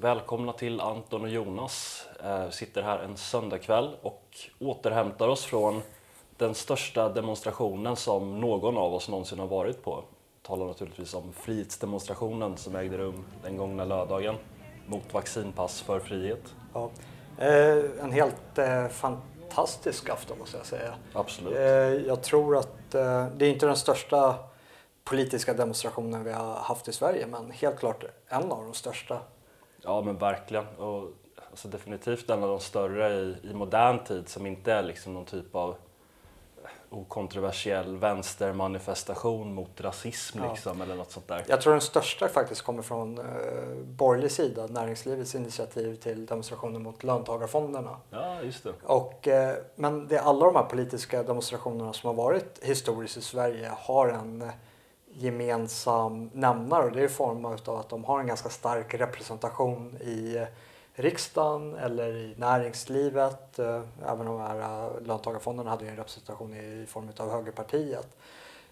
Välkomna till Anton och Jonas. Eh, sitter här en söndagkväll och återhämtar oss från den största demonstrationen som någon av oss någonsin har varit på. Jag talar naturligtvis om frihetsdemonstrationen som ägde rum den gångna lördagen mot vaccinpass för frihet. Ja. Eh, en helt eh, fantastisk afton måste jag säga. Absolut. Jag tror att det är inte den största politiska demonstrationen vi har haft i Sverige men helt klart en av de största. Ja men verkligen. Och, alltså, definitivt en av de större i, i modern tid som inte är liksom någon typ av okontroversiell vänstermanifestation mot rasism Ja. liksom, eller något sånt där. Jag tror den största faktiskt kommer från eh, borgerlig sida, näringslivets initiativ till demonstrationer mot löntagarfonderna. Ja, just det. Och, eh, men det är alla de här politiska demonstrationerna som har varit historiskt i Sverige har en eh, gemensam nämnare och det är i form av att de har en ganska stark representation i riksdagen eller i näringslivet. Eh, även de här eh, löntagarfonderna hade ju en representation i form av högerpartiet.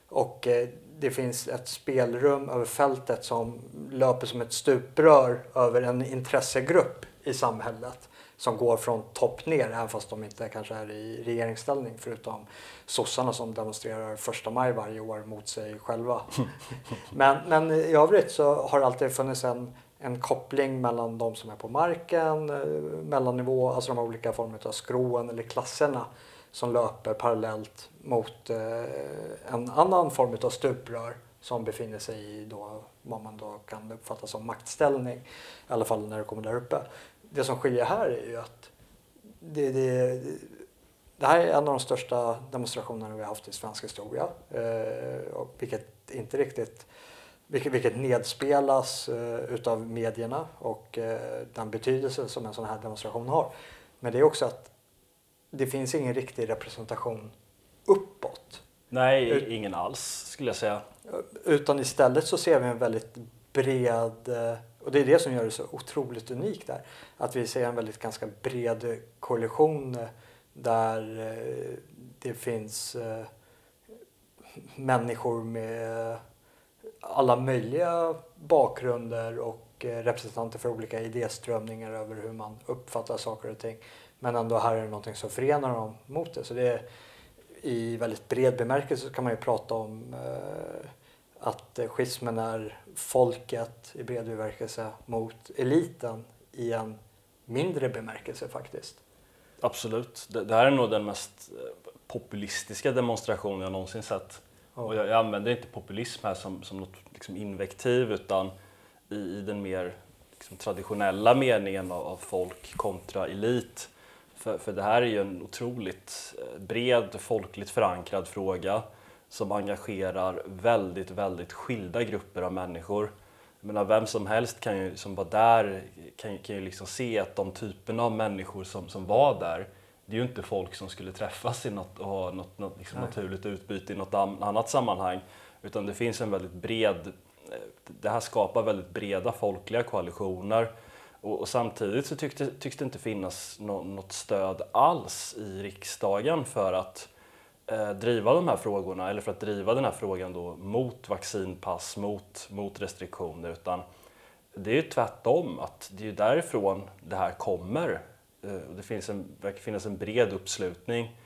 Och eh, det finns ett spelrum över fältet som löper som ett stuprör över en intressegrupp i samhället som går från topp ner, även fast de inte kanske är i regeringsställning förutom sossarna som demonstrerar första maj varje år mot sig själva. men, men i övrigt så har det alltid funnits en, en koppling mellan de som är på marken, eh, mellannivå, alltså de olika former av skråen eller klasserna som löper parallellt mot eh, en annan form av stuprör som befinner sig i då, vad man då kan uppfatta som maktställning. I alla fall när det kommer där uppe. Det som skiljer här är ju att det, det, det här är en av de största demonstrationerna vi har haft i svensk historia. Eh, och vilket inte riktigt vilket, vilket nedspelas eh, utav medierna och eh, den betydelse som en sån här demonstration har. Men det är också att det finns ingen riktig representation uppåt. Nej, Ut- ingen alls skulle jag säga. Utan istället så ser vi en väldigt bred, eh, och det är det som gör det så otroligt unikt där, att vi ser en väldigt ganska bred koalition där eh, det finns eh, människor med alla möjliga bakgrunder och eh, representanter för olika idéströmningar över hur man uppfattar saker och ting. Men ändå här är det någonting som förenar dem mot det. Så det är, i väldigt bred bemärkelse kan man ju prata om eh, att eh, schismen är folket i bred bemärkelse mot eliten i en mindre bemärkelse faktiskt. Absolut. Det, det här är nog den mest eh, populistiska demonstrationen jag någonsin sett. Ja. Och jag, jag använder inte populism här som, som något liksom invektiv utan i, i den mer liksom, traditionella meningen av, av folk kontra elit. För, för det här är ju en otroligt eh, bred, folkligt förankrad fråga som engagerar väldigt, väldigt skilda grupper av människor. Jag menar, vem som helst kan ju, som var där kan, kan ju liksom se att de typerna av människor som, som var där, det är ju inte folk som skulle träffas i något, och ha något, något liksom naturligt utbyte i något an- annat sammanhang. Utan det finns en väldigt bred, det här skapar väldigt breda folkliga koalitioner. Och, och samtidigt så tyckte, tycks det inte finnas nå, något stöd alls i riksdagen för att Eh, driva de här frågorna, eller för att driva den här frågan då mot vaccinpass, mot, mot restriktioner, utan det är ju tvärtom, att det är ju därifrån det här kommer. Eh, det finns en, verkar finnas en bred uppslutning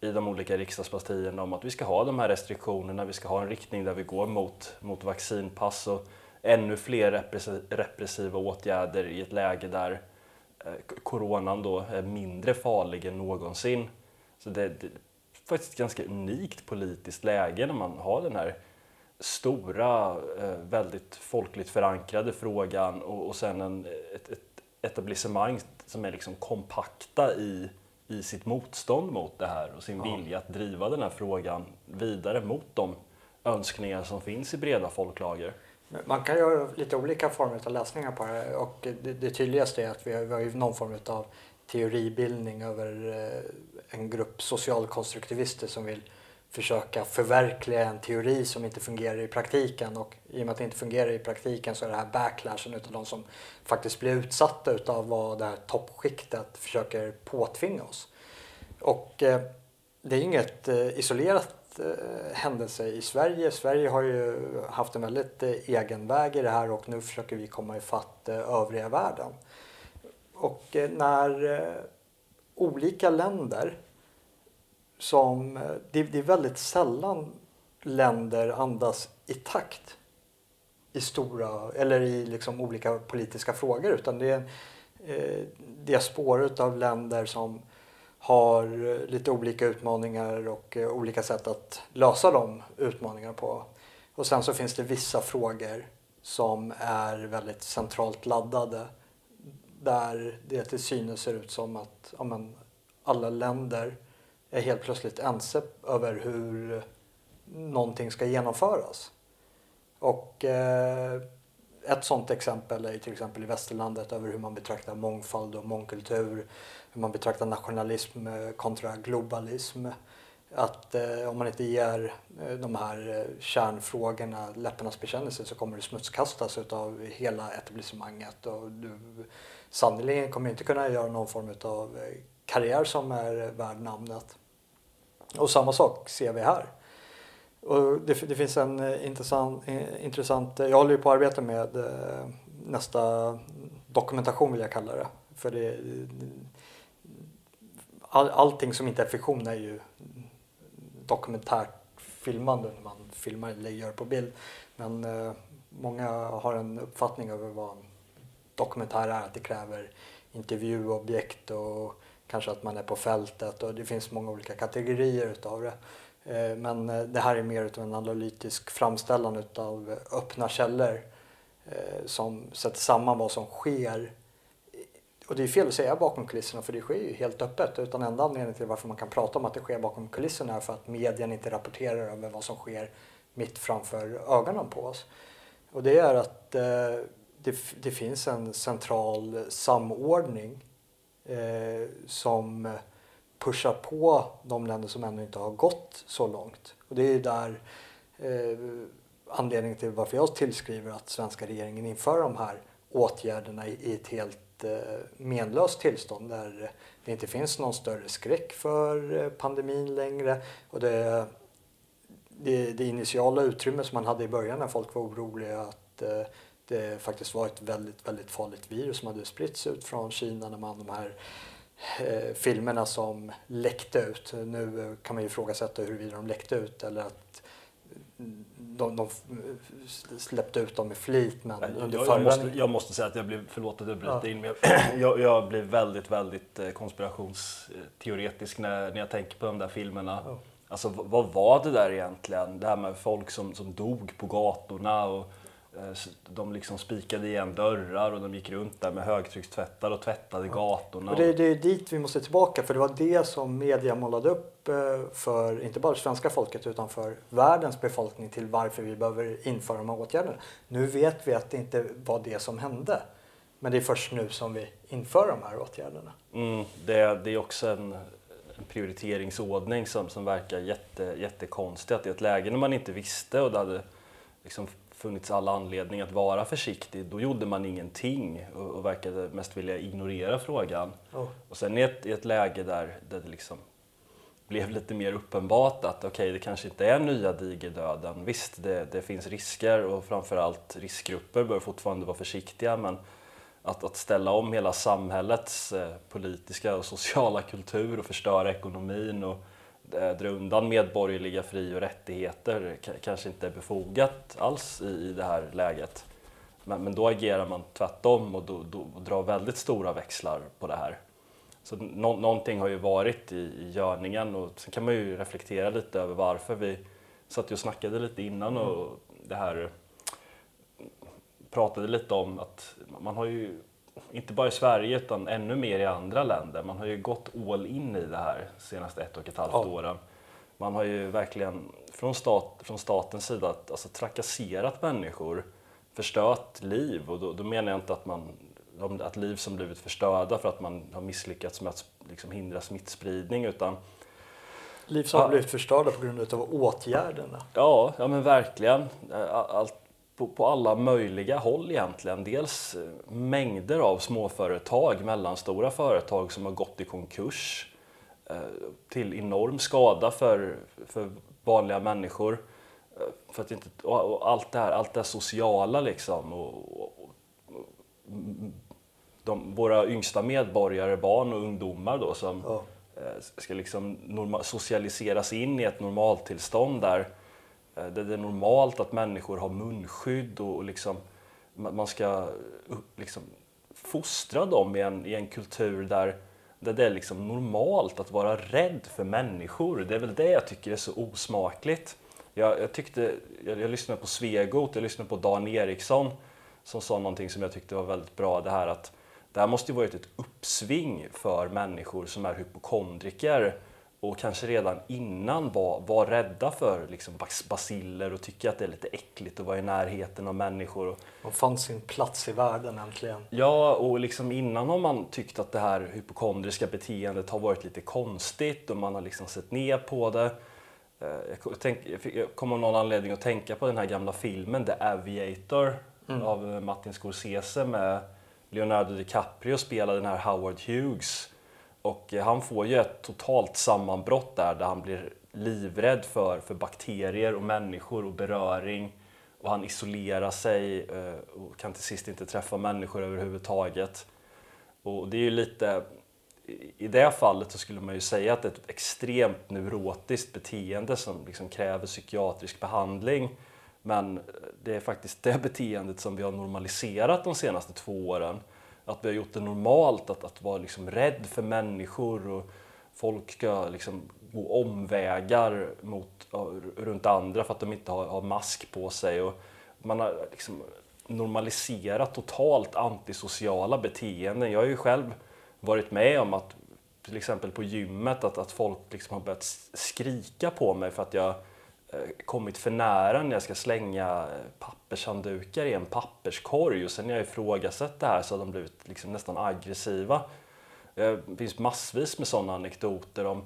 i de olika riksdagspartierna om att vi ska ha de här restriktionerna, vi ska ha en riktning där vi går mot, mot vaccinpass och ännu fler repressiva åtgärder i ett läge där eh, coronan då är mindre farlig än någonsin. Så det, det faktiskt ett ganska unikt politiskt läge när man har den här stora, eh, väldigt folkligt förankrade frågan och, och sen en, ett, ett etablissemang som är liksom kompakta i, i sitt motstånd mot det här och sin Ja. vilja att driva den här frågan vidare mot de önskningar som finns i breda folklager. Man kan göra lite olika former av läsningar på det och det, det tydligaste är att vi har, vi har någon form av teoribildning över eh, en grupp socialkonstruktivister som vill försöka förverkliga en teori som inte fungerar i praktiken och i och med att det inte fungerar i praktiken så är det här backlashen utav de som faktiskt blir utsatta utav vad det här toppskiktet försöker påtvinga oss. Och eh, det är inget eh, isolerat eh, händelse i Sverige. Sverige har ju haft en väldigt eh, egen väg i det här och nu försöker vi komma ifatt eh, övriga världen. Och eh, när eh, olika länder som, eh, det, det är väldigt sällan länder andas i takt i stora, eller i liksom olika politiska frågor utan det är en eh, av länder som har lite olika utmaningar och eh, olika sätt att lösa de utmaningarna på. Och sen så finns det vissa frågor som är väldigt centralt laddade där det till synes ser ut som att ja, men, alla länder är helt plötsligt ense över hur någonting ska genomföras. Och eh, ett sådant exempel är till exempel i västerlandet över hur man betraktar mångfald och mångkultur, hur man betraktar nationalism eh, kontra globalism. Att eh, om man inte ger eh, de här eh, kärnfrågorna läpparnas bekännelse så kommer det smutskastas av hela etablissemanget och du sannerligen kommer inte kunna göra någon form av eh, karriär som är värd namnet. Och samma sak ser vi här. Och det, det finns en eh, intressant, eh, intressant, jag håller ju på att arbeta med nästa dokumentation vill jag kalla det. För det, all, allting som inte är fiktion är ju dokumentärt filmande när man filmar eller gör på bild. Men eh, många har en uppfattning över vad en dokumentär är, att det kräver intervjuobjekt och kanske att man är på fältet och det finns många olika kategorier utav det. Eh, men eh, det här är mer utav en analytisk framställan utav öppna källor eh, som sätter samman vad som sker. Och det är fel att säga bakom kulisserna för det sker ju helt öppet. Utan enda anledningen till varför man kan prata om att det sker bakom kulisserna är för att medien inte rapporterar över vad som sker mitt framför ögonen på oss. Och det är att det, det finns en central samordning eh, som pushar på de länder som ännu inte har gått så långt. Och det är där eh, anledningen till varför jag tillskriver att svenska regeringen inför de här åtgärderna i, i ett helt eh, menlöst tillstånd där det inte finns någon större skräck för eh, pandemin längre. Och det, det, det initiala utrymme som man hade i början när folk var oroliga att eh, det faktiskt var ett väldigt, väldigt farligt virus som hade spritts ut från Kina när man de här eh, filmerna som läckte ut. Nu kan man ju ifrågasätta huruvida de läckte ut eller att de, de släppte ut dem med flit. Men Nej, under jag, jag, måste, jag måste säga att jag blev, förlåt att jag bryter Ja. in, men jag, jag blir väldigt, väldigt eh, konspirationsteoretisk när, när jag tänker på de där filmerna. Ja. Alltså vad var det där egentligen? Det här med folk som, som dog på gatorna och eh, de liksom spikade igen dörrar och de gick runt där med högtryckstvättar och tvättade gatorna. Och det, det är dit vi måste tillbaka för det var det som media målade upp eh, för inte bara svenska folket utan för världens befolkning till varför vi behöver införa de här åtgärderna. Nu vet vi att det inte var det som hände. Men det är först nu som vi inför de här åtgärderna. Mm, det, det är också en, en prioriteringsordning som, som verkar jätte, jättekonstig. Att i ett läge när man inte visste och det hade liksom funnits alla anledning att vara försiktig, då gjorde man ingenting och, och verkade mest vilja ignorera frågan. Ja. Och sen i ett, i ett läge där, där det liksom blev lite mer uppenbart att okej, det kanske inte är nya digerdöden. Visst, det, det finns risker och framförallt riskgrupper bör fortfarande vara försiktiga, men att, att ställa om hela samhällets eh, politiska och sociala kultur och förstöra ekonomin och dra undan medborgerliga fri och rättigheter kanske inte är befogat alls i, i det här läget. Men, men då agerar man tvärtom och, då, då, och drar väldigt stora växlar på det här. Så nå, någonting har ju varit i, i görningen och sen kan man ju reflektera lite över varför vi satt ju och snackade lite innan och det här pratade lite om att man har ju, inte bara i Sverige utan ännu mer i andra länder, man har ju gått all in i det här senaste ett och ett halvt Ja. åren. Man har ju verkligen från, stat, från statens sida alltså, trakasserat människor, förstört liv och då, då menar jag inte att man att liv som blivit förstörda för att man har misslyckats med att liksom hindra smittspridning utan Liv som har blivit förstörda på grund av åtgärderna. Ja, ja men verkligen. Allt, på, på alla möjliga håll egentligen. Dels eh, mängder av småföretag, mellanstora företag som har gått i konkurs eh, till enorm skada för, för vanliga människor. Eh, för att inte, och, och allt det här, allt det här sociala liksom. Och, och, de, våra yngsta medborgare, barn och ungdomar då som ja. Ska liksom norma, socialiseras in i ett normaltillstånd där Eh, där det är normalt att människor har munskydd och, och liksom, man ska liksom fostra dem i en, i en kultur där, där det är liksom normalt att vara rädd för människor. Det är väl det jag tycker är så osmakligt. Jag, jag tyckte, jag, jag lyssnade på Svegot, jag lyssnade på Dan Eriksson som sa någonting som jag tyckte var väldigt bra. Det här att det här måste ju varit ett uppsving för människor som är hypokondriker och kanske redan innan var, var rädda för liksom basiller och tycker att det är lite äckligt att vara i närheten av människor. De fann sin plats i världen äntligen. Ja, och liksom innan har man tyckt att det här hypokondriska beteendet har varit lite konstigt och man har liksom sett ner på det. Eh, jag, tänk, jag kom av någon anledning att tänka på den här gamla filmen The Aviator mm. av Martin Scorsese med Leonardo DiCaprio spelar den här Howard Hughes och eh, han får ju ett totalt sammanbrott där, där han blir livrädd för, för bakterier och människor och beröring och han isolerar sig eh, och kan till sist inte träffa människor överhuvudtaget. Och det är ju lite, i det fallet så skulle man ju säga att det är ett extremt neurotiskt beteende som liksom kräver psykiatrisk behandling. Men eh, det är faktiskt det beteendet som vi har normaliserat de senaste två åren. Att vi har gjort det normalt att, att vara liksom rädd för människor och folk ska liksom gå omvägar mot, runt andra för att de inte har, har mask på sig. Och man har liksom normaliserat totalt antisociala beteenden. Jag har ju själv varit med om att till exempel på gymmet att, att folk liksom har börjat skrika på mig för att jag Eh, kommit för nära när jag ska slänga eh, pappershanddukar i en papperskorg och sen när jag ifrågasatt det här så har de blivit liksom nästan aggressiva. Eh, det finns massvis med sådana anekdoter om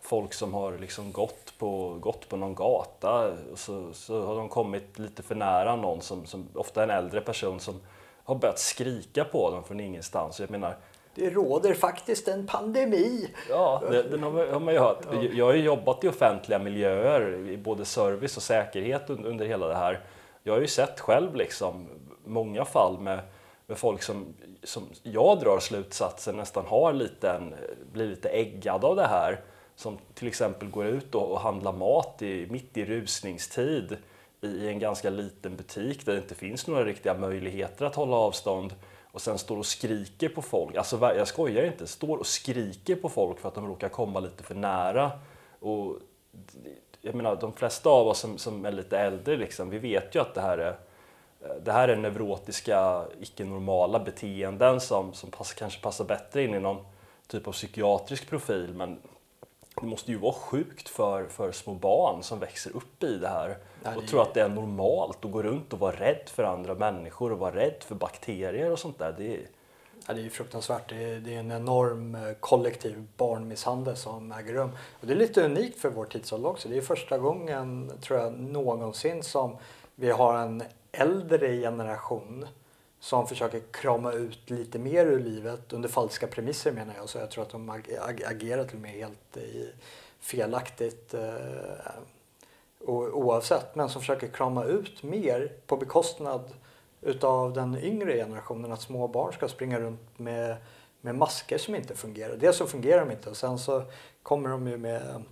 folk som har liksom gått, på, gått på någon gata och så, så har de kommit lite för nära någon, som, som ofta en äldre person, som har börjat skrika på dem från ingenstans. Jag menar, det råder faktiskt en pandemi. Ja, det, den har man ju hört. Jag har ju jobbat i offentliga miljöer, i både service och säkerhet under hela det här. Jag har ju sett själv liksom många fall med, med folk som, som jag drar slutsatsen nästan har lite en, blir lite äggad av det här. Som till exempel går ut och, och handlar mat i, mitt i rusningstid i, i en ganska liten butik där det inte finns några riktiga möjligheter att hålla avstånd och sen står och skriker på folk. Alltså jag skojar inte, står och skriker på folk för att de råkar komma lite för nära. Och jag menar, de flesta av oss som, som är lite äldre, liksom, vi vet ju att det här är det här är neurotiska, icke-normala beteenden som, som pass, kanske passar bättre in i någon typ av psykiatrisk profil. Men det måste ju vara sjukt för, för små barn som växer upp i det här och tror att det är normalt att gå runt och vara rädd för andra människor och vara rädd för bakterier och sånt där. Det är, Ja, det är fruktansvärt. Det är, det är, en enorm eh, kollektiv barnmisshandel som äger rum. Och det är lite unikt för vår tidsålder också. Det är första gången, tror jag, någonsin som vi har en äldre generation som försöker krama ut lite mer ur livet under falska premisser menar jag. Så jag tror att de agerar till och med helt felaktigt eh, oavsett. Men som försöker krama ut mer på bekostnad utav den yngre generationen. Att små barn ska springa runt med, med masker som inte fungerar. Dels så fungerar de inte och sen så kommer de ju med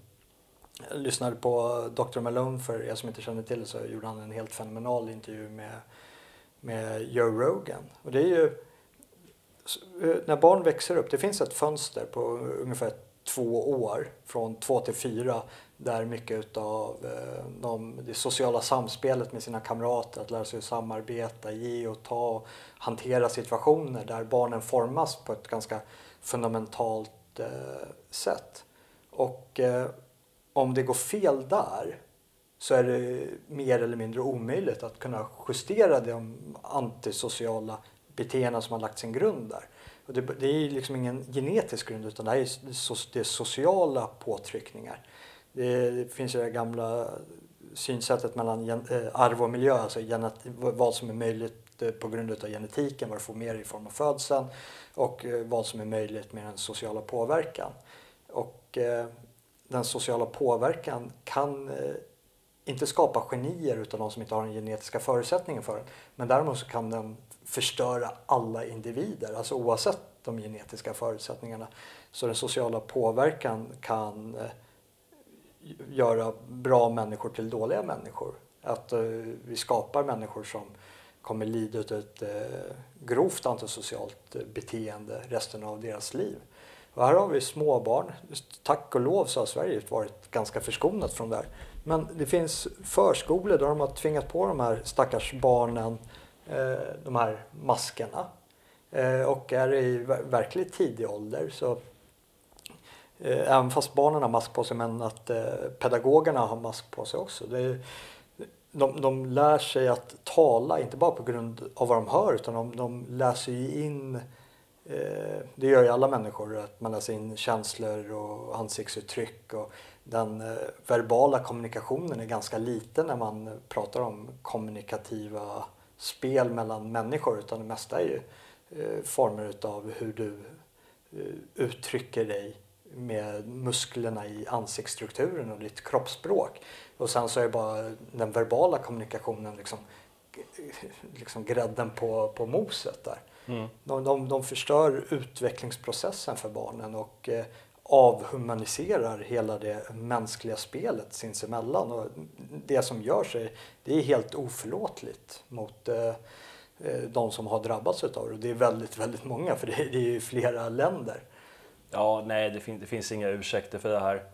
jag lyssnade på Dr. Malone för er som inte känner till det så gjorde han en helt fenomenal intervju med med Joe Rogan. Och det är ju eh, när barn växer upp, det finns ett fönster på ungefär två år, från två till fyra, där mycket av eh, de, det sociala samspelet med sina kamrater, att lära sig samarbeta, ge och ta, hantera situationer där barnen formas på ett ganska fundamentalt eh, sätt. Och om det går fel där så är det mer eller mindre omöjligt att kunna justera de antisociala beteenden som har lagt sin grund där. Och det, det är liksom ingen genetisk grund utan det är, det är sociala påtryckningar. Det, det finns ju det gamla synsättet mellan gen, eh, arv och miljö, alltså genet, vad som är möjligt eh, på grund av genetiken, vad du får mer i form av födseln och eh, vad som är möjligt med den sociala påverkan. Och eh, den sociala påverkan kan eh, inte skapa genier utan de som inte har den genetiska förutsättningen för den. Men däremot så kan den förstöra alla individer, alltså oavsett de genetiska förutsättningarna. Så den sociala påverkan kan eh, göra bra människor till dåliga människor. Att eh, vi skapar människor som kommer lida av ett eh, grovt antisocialt beteende resten av deras liv. Och här har vi småbarn. Tack och lov så har Sverige varit ganska förskonat från det här. Men det finns förskolor där de har tvingat på de här stackars barnen eh, de här maskerna. Eh, och är i verkligt tidig ålder så eh, även fast barnen har mask på sig men att pedagogerna har mask på sig också. Det de, de lär sig att tala, inte bara på grund av vad de hör utan de, de läser ju in det gör ju alla människor, att man läser in känslor och ansiktsuttryck. Och den eh, verbala kommunikationen är ganska liten när man pratar om kommunikativa spel mellan människor utan det mesta är ju eh, former utav hur du eh, uttrycker dig med musklerna i ansiktsstrukturen och ditt kroppsspråk. Och sen så är det bara den verbala kommunikationen liksom, liksom grädden på, på moset där. Mm. De, de, de förstör utvecklingsprocessen för barnen och avhumaniserar hela det mänskliga spelet sinsemellan. Och det som görs är, det är helt oförlåtligt mot eh, eh de som har drabbats av det. Och det är väldigt, väldigt många för det, det är ju flera länder. Ja, nej, det, fin det finns inga ursäkter för det här.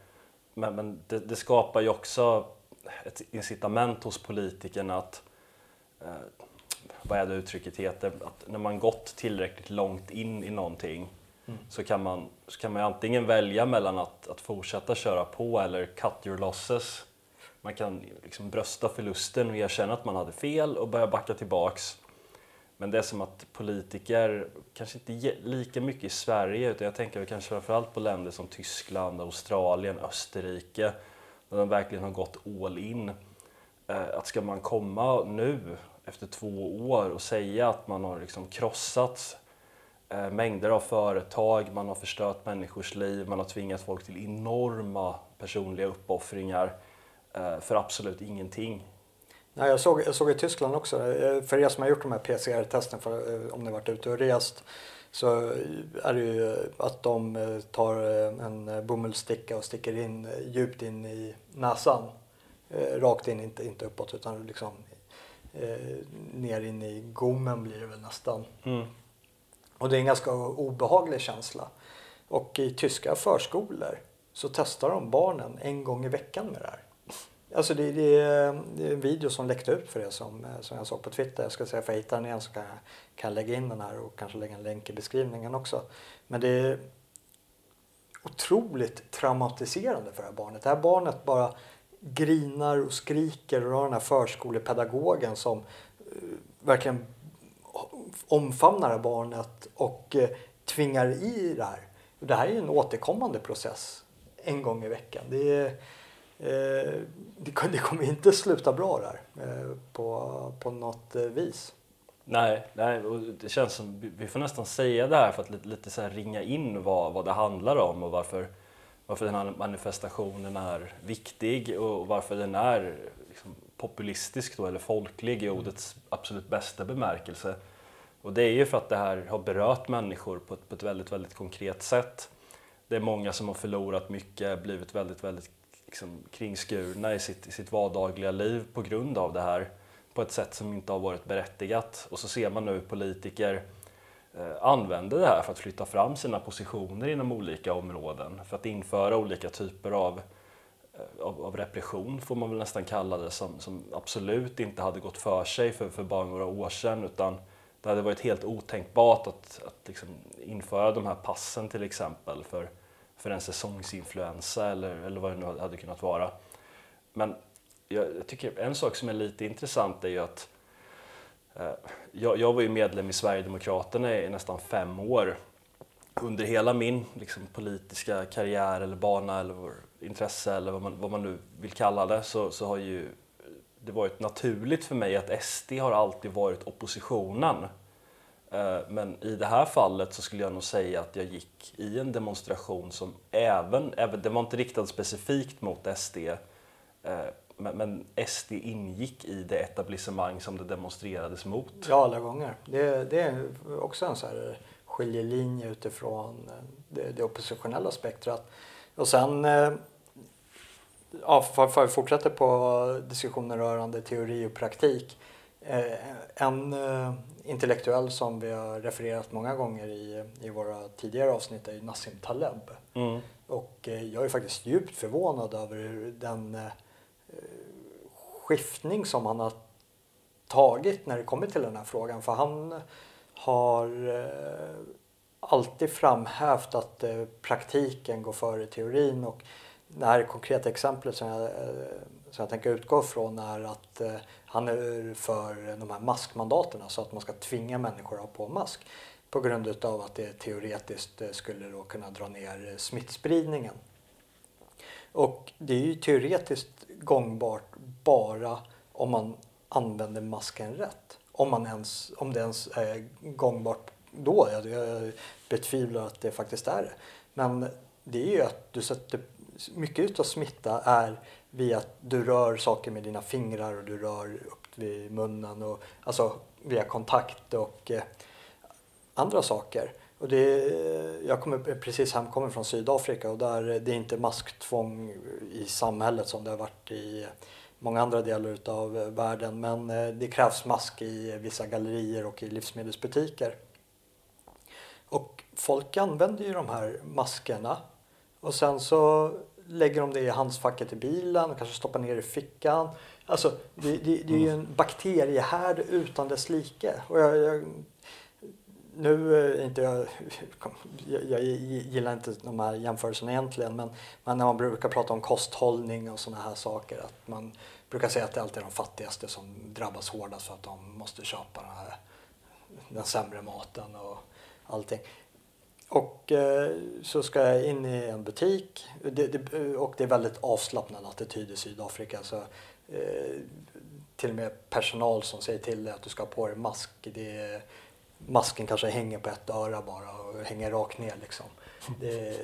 Men, men det, det, skapar ju också ett incitament hos politikerna att, eh, vad är det uttrycket heter, att när man gått tillräckligt långt in i någonting mm. så, kan man, så kan man antingen välja mellan att, att fortsätta köra på eller cut your losses. Man kan liksom brösta förlusten och erkänna att man hade fel och börja backa tillbaks. Men det är som att politiker, kanske inte lika mycket i Sverige, utan jag tänker kanske framförallt på länder som Tyskland, Australien, Österrike, där de verkligen har gått all in. Eh, att ska man komma nu efter två år och säga att man har liksom krossats mängder av företag, man har förstört människors liv, man har tvingat folk till enorma personliga uppoffringar eh, för absolut ingenting. Nej, jag, såg, jag såg i Tyskland också, eh, för er som har gjort de här PCR-testen eh, om ni varit ute och rest så är det ju att de eh, tar en bomullssticka och sticker in djupt in i näsan. Rakt in, inte, inte uppåt utan liksom ner in i gommen blir det väl nästan. Mm. Och det är en ganska obehaglig känsla. Och i tyska förskolor så testar de barnen en gång i veckan med det här. Alltså det, det, det, är en video som läckte ut för det som, som jag såg på Twitter. Jag ska se för jag hittar den igen så kan jag, kan jag lägga in den här och kanske lägga en länk i beskrivningen också. Men det är otroligt traumatiserande för det här barnet. Det här barnet bara grinar och skriker och har den här förskolepedagogen som eh, verkligen omfamnar barnet och eh, tvingar i det här. Det här är en återkommande process en gång i veckan. Det är, Eh, det, kommer inte sluta bra där eh, på, på något eh, vis. Nej, nej och det känns som vi får nästan säga det här för att lite, lite så ringa in vad, vad det handlar om och varför, varför den här manifestationen är viktig och varför den är liksom populistisk då, eller folklig i ordets absolut bästa bemärkelse. Och det är ju för att det här har berört människor på ett, på ett väldigt, väldigt konkret sätt. Det är många som har förlorat mycket, blivit väldigt, väldigt liksom kringskurna i sitt, i sitt vardagliga liv på grund av det här på ett sätt som inte har varit berättigat. Och så ser man nu politiker eh, använder det här för att flytta fram sina positioner inom olika områden, för att införa olika typer av, Eh, av, av, repression, får man väl nästan kalla det, som, som absolut inte hade gått för sig för, för bara några år sedan, utan det hade varit helt otänkbart att, att liksom införa de här passen till exempel för för en säsongsinfluensa eller, eller vad det nu hade kunnat vara. Men jag, jag tycker en sak som är lite intressant är ju att eh, jag, jag, var ju medlem i Sverigedemokraterna i nästan fem år. Under hela min liksom, politiska karriär eller bana eller intresse eller vad man, vad man nu vill kalla det så, så har ju det varit naturligt för mig att SD har alltid varit oppositionen eh, men i det här fallet så skulle jag nog säga att jag gick i en demonstration som även, även den var inte riktad specifikt mot SD, eh, men, SD ingick i det etablissemang som det demonstrerades mot. Ja, alla gånger. Det, det är också en så här skiljelinje utifrån eh, det, det oppositionella spektrat. Och sen, ja, för, att fortsätta på diskussionen rörande teori och praktik. Eh, en eh, intellektuell som vi har refererat många gånger i, i våra tidigare avsnitt är Nassim Taleb. Mm. Och jag är faktiskt djupt förvånad över den skiftning som han har tagit när det kommer till den här frågan. För han har alltid framhävt att eh, praktiken går före teorin och det här konkreta exemplet som jag, eh, som jag tänker utgå från är att eh, han är för de här maskmandaterna så att man ska tvinga människor att ha på mask på grund av att det teoretiskt eh, skulle då kunna dra ner smittspridningen. Och det är ju teoretiskt gångbart bara om man använder masken rätt. Om, man ens, om det ens är gångbart då. Jag, jag betvivlar att det faktiskt är det. Men det är ju att du sätter, mycket av smitta är via att du rör saker med dina fingrar och du rör upp vid munnen och alltså via kontakt och eh, andra saker. Och det, jag kommer precis hemkommen från Sydafrika och där eh, det är inte masktvång i samhället som det har varit i många andra delar av eh, världen men eh, det krävs mask i vissa gallerier och i livsmedelsbutiker. Och folk använder ju de här maskerna och sen så lägger de det i handskfacket i bilen kanske stoppar ner i fickan. Alltså det, det, det är ju en bakteriehärd utan dess like. Och jag, jag, nu är inte jag, jag, jag gillar inte de här jämförelserna egentligen men, men när man brukar prata om kosthållning och sådana här saker att man brukar säga att det alltid är de fattigaste som drabbas hårdast för att de måste köpa den, här, den sämre maten och allting. Och eh, så ska jag in i en butik det, det, och det är väldigt avslappnad attityd i Sydafrika. Så, eh, till och med personal som säger till dig att du ska ha på dig mask. Det, masken kanske hänger på ett öra bara och hänger rakt ner liksom. Det,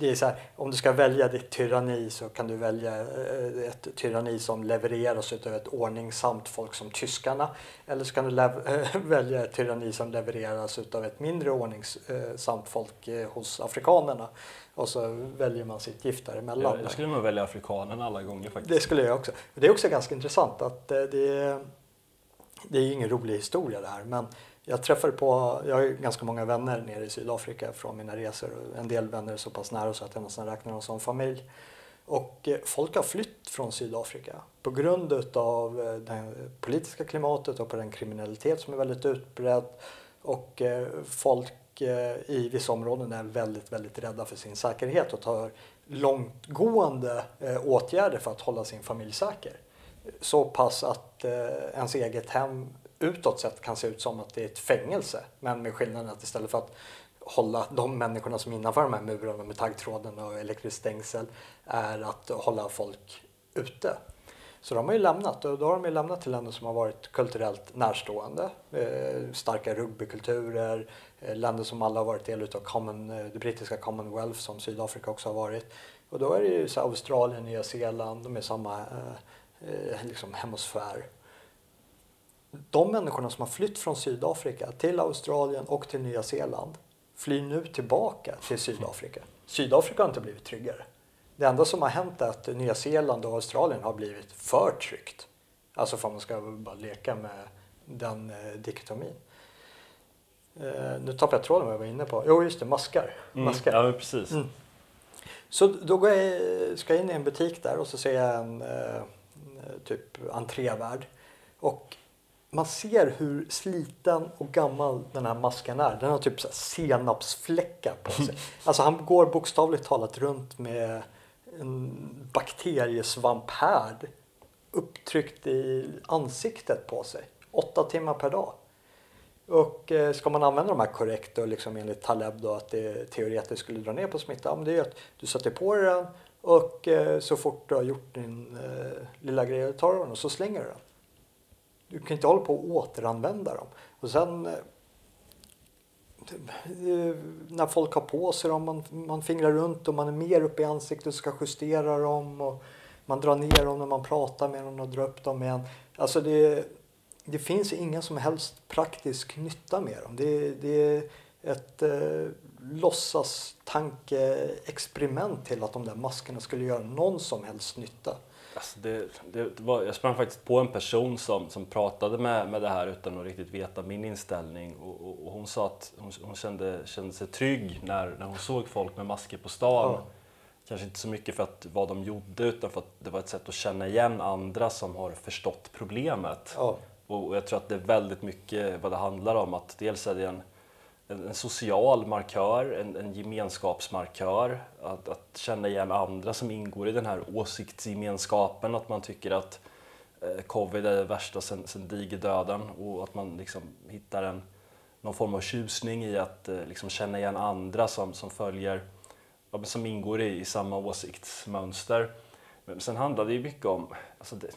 det, är så här, om du ska välja ditt tyranni så kan du välja eh, ett tyranni som levereras av ett ordningsamt folk som tyskarna. Eller så kan du välja ett tyranni som levereras av ett mindre ordningsamt folk eh, hos afrikanerna. Och så väljer man sitt gift däremellan. Jag skulle nog välja afrikanerna alla gånger faktiskt. Det skulle jag också. Det är också ganska intressant att eh, det, det är ingen rolig historia det här men jag träffade på, jag har ju ganska många vänner nere i Sydafrika från mina resor. En del vänner är så pass nära så att jag nästan räknar dem som familj. Och eh, folk har flytt från Sydafrika på grund av eh, det politiska klimatet och på den kriminalitet som är väldigt utbredd. Och eh, folk i vissa områden är väldigt, väldigt rädda för sin säkerhet och tar långtgående åtgärder för att hålla sin familj säker. Så pass att ens eget hem utåt sett kan se ut som att det är ett fängelse. Men med skillnaden att istället för att hålla de människorna som är innanför de här murarna med taggtråden och elektriskt stängsel är att hålla folk ute. Så de har ju lämnat och då har de ju lämnat till länder som har varit kulturellt närstående. Eh, starka rugbykulturer, eh, länder som alla har varit del av common, eh, det brittiska Commonwealth som Sydafrika också har varit. Och då är det ju så Australien, Nya Zeeland, de är samma eh, eh liksom hemisfär de människorna som har flytt från Sydafrika till Australien och till Nya Zeeland flyr nu tillbaka till Sydafrika. Sydafrika har inte blivit tryggare. Det enda som har hänt är att Nya Zeeland och Australien har blivit för tryggt. Alltså för man ska bara leka med den eh, dikotomin. Eh, nu tappade jag tråden vad jag var inne på. Jo, just det, maskar. Mm, maskar. Ja, precis. Mm. Så då går jag, ska jag in i en butik där och så ser jag en eh, typ entrévärd. Och man ser hur sliten och gammal den här masken är. Den har typ så senapsfläckar på sig. Alltså han går bokstavligt talat runt med en bakteriesvamphärd upptryckt i ansiktet på sig. Åtta timmar per dag. Och eh, ska man använda de här korrekt och liksom enligt Taleb då att det teoretiskt skulle dra ner på smitta. Men det är att du sätter på dig den och eh, så fort du har gjort din eh, lilla grej tar du den och så slänger du den. Du kan inte hålla på och återanvända dem. Och sen eh, när folk har på sig dem, man, man fingrar runt och man är mer uppe i ansiktet och ska justera dem. Och man drar ner dem när man pratar med dem och drar upp dem igen. Alltså det, det finns ingen som helst praktisk nytta med dem. Det, det är ett eh, låtsas tankeexperiment till att de där maskerna skulle göra någon som helst nytta. Alltså det, det, var, jag sprang faktiskt på en person som, som pratade med, med det här utan att riktigt veta min inställning och, och, och hon sa att hon, hon, kände, kände sig trygg när, när hon såg folk med masker på stan. Ja. Kanske inte så mycket för att vad de gjorde utan för att det var ett sätt att känna igen andra som har förstått problemet. Ja. Och, och jag tror att det är väldigt mycket vad det handlar om. Att dels är det en en, social markör, en, en gemenskapsmarkör. Att, att, känna igen andra som ingår i den här åsiktsgemenskapen. Att man tycker att eh, covid är det värsta sen, sen digerdöden och att man liksom hittar en, någon form av tjusning i att eh, liksom känna igen andra som, som följer, som ingår i, i samma åsiktsmönster. Men sen handlar det ju mycket om, alltså det,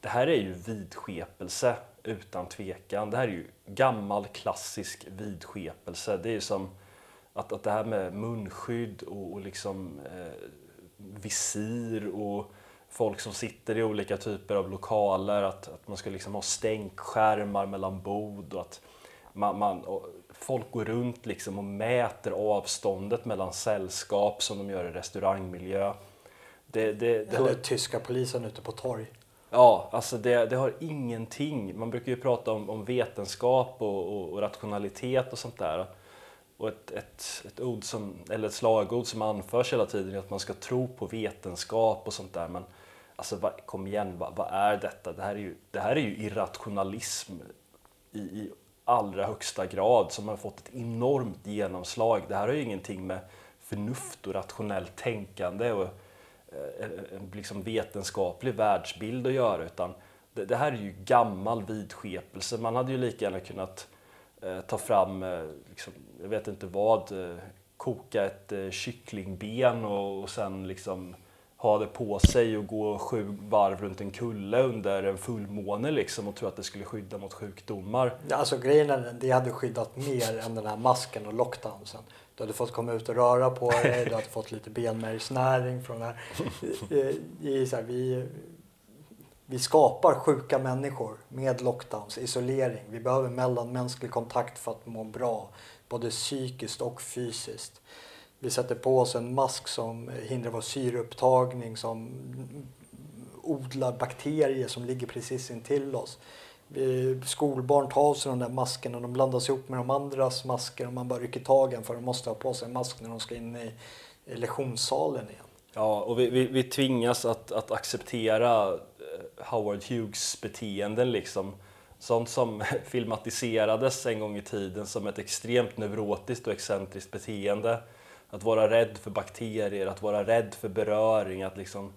det här är ju vidskepelse utan tvekan. Det här är ju gammal klassisk vidskepelse. Det är ju som att, att det här med munskydd och, och liksom eh, visir och folk som sitter i olika typer av lokaler, att, att man ska liksom ha stänkskärmar mellan bord och att man, man folk går runt liksom och mäter avståndet mellan sällskap som de gör i restaurangmiljö. Det, det, det har... tyska polisen ute på torg. Ja, alltså det, det, har ingenting. Man brukar ju prata om, om vetenskap och, och, och, rationalitet och sånt där. Och ett, ett, ett, ord som, eller ett slagord som anförs hela tiden är att man ska tro på vetenskap och sånt där. Men alltså, va, kom igen, vad, vad, är detta? Det här är ju, det här är ju irrationalism i, i allra högsta grad som har fått ett enormt genomslag. Det här har ju ingenting med förnuft och rationellt tänkande och Eh, en liksom vetenskaplig världsbild att göra utan det, det, här är ju gammal vidskepelse. Man hade ju lika gärna kunnat eh, ta fram, eh, liksom, jag vet inte vad, eh, koka ett eh, kycklingben och, och sen liksom ha det på sig och gå sju varv runt en kulle under en fullmåne liksom och tro att det skulle skydda mot sjukdomar. Alltså grejen är det hade skyddat mer än den här masken och lockdownsen. Du hade fått komma ut och röra på dig, du hade fått lite benmärgsnäring från det här. I, så här, vi, vi skapar sjuka människor med lockdowns, isolering. Vi behöver mellanmänsklig kontakt för att må bra, både psykiskt och fysiskt. Vi sätter på oss en mask som hindrar vår syreupptagning, som odlar bakterier som ligger precis intill oss skolbarn tar av sig de där maskerna, de blandas ihop med de andras masker och man bara rycker tag för de måste ha på sig en mask när de ska in i, lektionssalen igen. Ja, och vi, vi, vi tvingas att, att acceptera eh, Howard Hughes beteenden liksom. Sånt som filmatiserades en gång i tiden som ett extremt neurotiskt och excentriskt beteende. Att vara rädd för bakterier, att vara rädd för beröring, att liksom eh,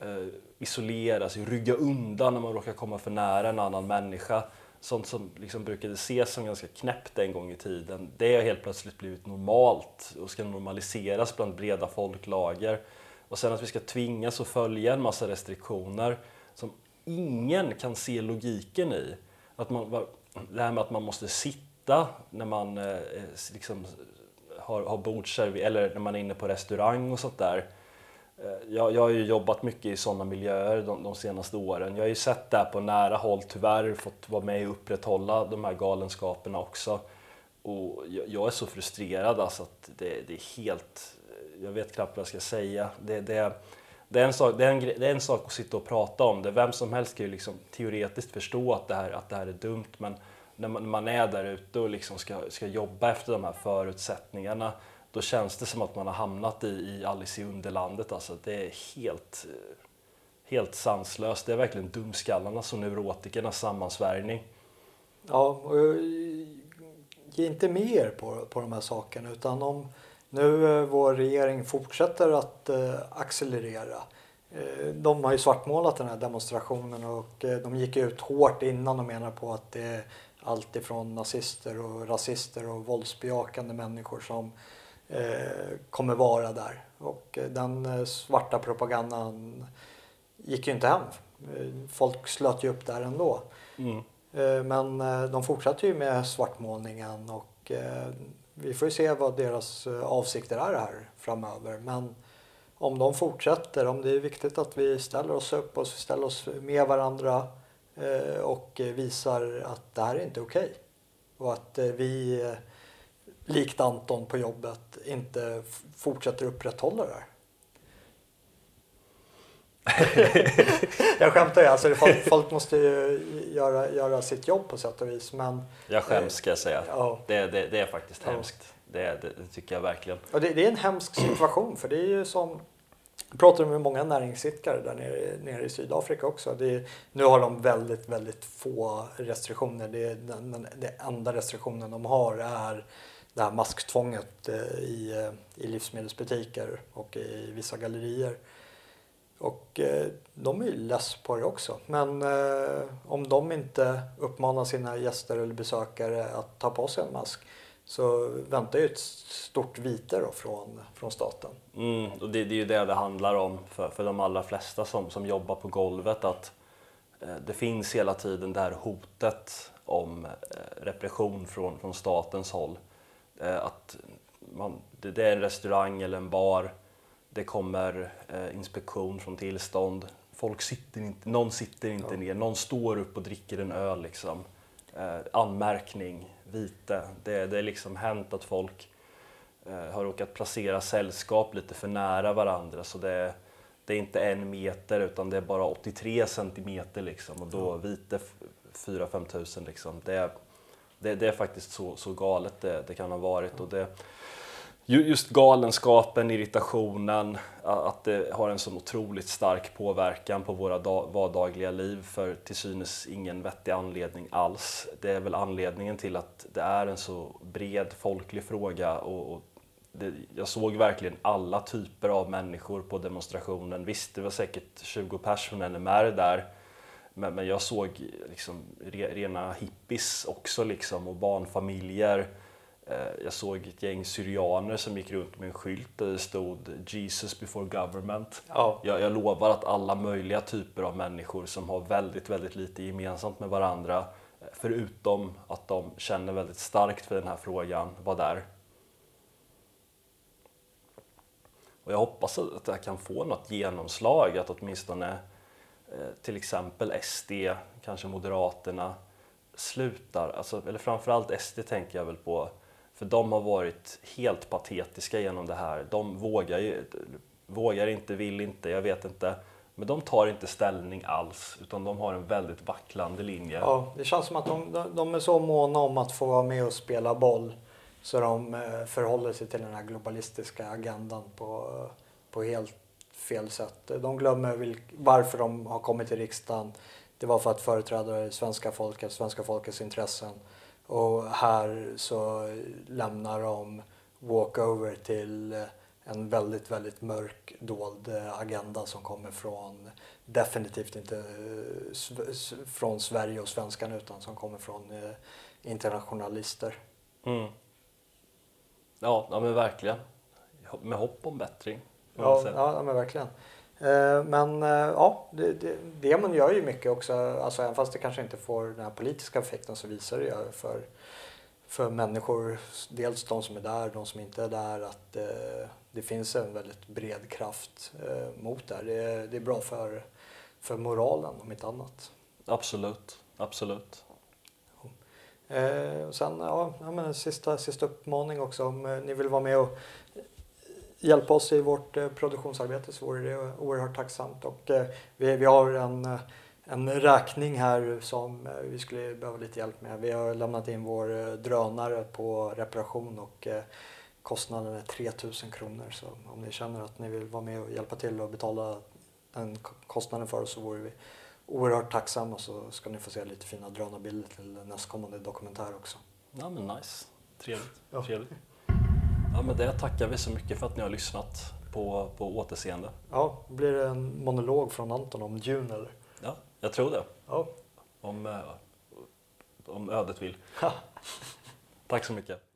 Eh, isolera sig, rygga undan när man råkar komma för nära en annan människa. Sånt som liksom brukade ses som ganska knäppt en gång i tiden. Det har helt plötsligt blivit normalt och ska normaliseras bland breda folklager. Och sen att vi ska tvingas att följa en massa restriktioner som ingen kan se logiken i. Att man, det här med att man måste sitta när man eh, eh liksom har, har bordsservering eller när man är inne på restaurang och sånt där Eh, Eh, jag, jag har ju jobbat mycket i sådana miljöer de, de, senaste åren. Jag har ju sett det här på nära håll, tyvärr fått vara med och upprätthålla de här galenskaperna också. Och jag, jag är så frustrerad alltså att det, det, är helt, eh, jag vet knappt vad jag ska säga. Det, det, det, är en sak, det, är en, det är en sak att sitta och prata om det. Vem som helst kan ju liksom teoretiskt förstå att det här, att det här är dumt men när man, när man är där ute och liksom ska, ska jobba efter de här förutsättningarna då känns det som att man har hamnat i, i Alice i Underlandet. Alltså, det är helt, helt sanslöst. Det är verkligen dumskallarnas och neurotikernas sammansvärjning. Ja, och eh, ge inte mer på, på de här sakerna utan om nu eh, vår regering fortsätter att eh, accelerera. De har ju svartmålat den här demonstrationen och de gick ut hårt innan och menar på att det är allt ifrån nazister och rasister och våldsbejakande människor som kommer vara där. Och eh, den eh, svarta propagandan gick ju inte hem. Folk slöt ju upp där ändå. Mm. Men de fortsatte ju med svartmålningen och vi får ju se vad deras avsikter är här framöver. Men om de fortsätter, om det är viktigt att vi ställer oss upp och ställer oss med varandra eh, och visar att det här är inte okej. Okay. Och att eh, vi, eh, likt Anton på jobbet, inte fortsätter upprätthålla det här. jag skämtar ju, alltså, folk, folk måste ju göra, göra sitt jobb på sätt och vis. Men, jag skäms ska jag säga. Ja. Det, det, det är faktiskt ja. hemskt. Det, det, tycker jag verkligen. Och det, det, är en hemsk situation för det är ju som jag pratar med många näringsidkare där nere, nere i Sydafrika också. Det, nu har de väldigt, väldigt få restriktioner. Det, den, den, det enda restriktionen de har är det här masktvånget eh, i, eh, i livsmedelsbutiker och i vissa gallerier. Och eh, de är ju less på det också. Men om de inte uppmanar sina gäster eller besökare att ta på sig en mask så väntar ju ett stort vite då från, från staten. Mm, och det, det, är ju det det handlar om för, för de allra flesta som, som jobbar på golvet. att eh, Det finns hela tiden det här hotet om eh, repression från, från statens håll. Eh, att man, det, är en restaurang eller en bar, det kommer eh, inspektion från tillstånd. Folk sitter inte, någon sitter inte ja. ner, någon står upp och dricker en öl. Liksom. Eh, anmärkning vite. Det, det är liksom hänt att folk har råkat placera sällskap lite för nära varandra så det, det är inte en meter utan det är bara 83 centimeter liksom och då vite 4-5 tusen liksom. Det, det, det, är faktiskt så, så galet det, det kan ha varit och det, just galenskapen, irritationen, att det har en så otroligt stark påverkan på våra vardagliga liv för till synes ingen vettig anledning alls. Det är väl anledningen till att det är en så bred folklig fråga och, och det, jag såg verkligen alla typer av människor på demonstrationen. Visst, det var säkert 20 personer från NMR där, men, men jag såg liksom re, rena hippies också liksom och barnfamiljer Eh, jag såg ett gäng syrianer som gick runt med en skylt där det stod Jesus before government. Ja. Jag, jag lovar att alla möjliga typer av människor som har väldigt, väldigt lite gemensamt med varandra eh, förutom att de känner väldigt starkt för den här frågan var där. Och jag hoppas att det här kan få något genomslag, att åtminstone Eh, till exempel SD, kanske Moderaterna, slutar, alltså, eller framförallt SD tänker jag väl på, för de har varit helt patetiska genom det här. De vågar, ju... vågar inte, vill inte, jag vet inte. Men de tar inte ställning alls, utan de har en väldigt vacklande linje. Ja, det känns som att de, de är så måna om att få vara med och spela boll så de eh, förhåller sig till den här globalistiska agendan på, på helt fel sätt. De glömmer varför de har kommit till riksdagen. Det var för att företräda svenska folket, svenska folkets intressen. Och här så lämnar de walkover till en väldigt, väldigt mörk dold agenda som kommer från definitivt inte eh, från Sverige och svenskarna utan som kommer från eh, internationalister. Mm. Ja, ja, men verkligen. Med hopp om bättring. Ja, ja, men verkligen. Eh, men eh, ja, det, det, det man gör ju mycket också, alltså även fast det kanske inte får den här politiska effekten så visar det ju för, för människor, dels de som är där, de som inte är där, att eh, det finns en väldigt bred kraft mot det här. Det, det är bra för, för moralen om inte annat. Absolut, absolut. Eh, sen, ja, ja men sista, sista uppmaning också om eh, ni vill vara med och hjälpa oss i vårt eh, produktionsarbete så vore det oerhört tacksamt. Och eh, vi, vi har en, eh, en räkning här som vi skulle behöva lite hjälp med. Vi har lämnat in vår drönare på reparation och kostnaden är 3000 kronor. Så om ni känner att ni vill vara med och hjälpa till och betala den kostnaden för oss så vore vi oerhört tacksamma så ska ni få se lite fina drönarbilder till nästkommande dokumentär också. Ja men nice, trevligt. Ja. trevligt. Ja, men det tackar vi så mycket för att ni har lyssnat på, på återseende. Ja, blir det en monolog från Anton om Dune eller? Ja, jag tror det. Ja. Om, eh, om ödet vill. Tack så mycket.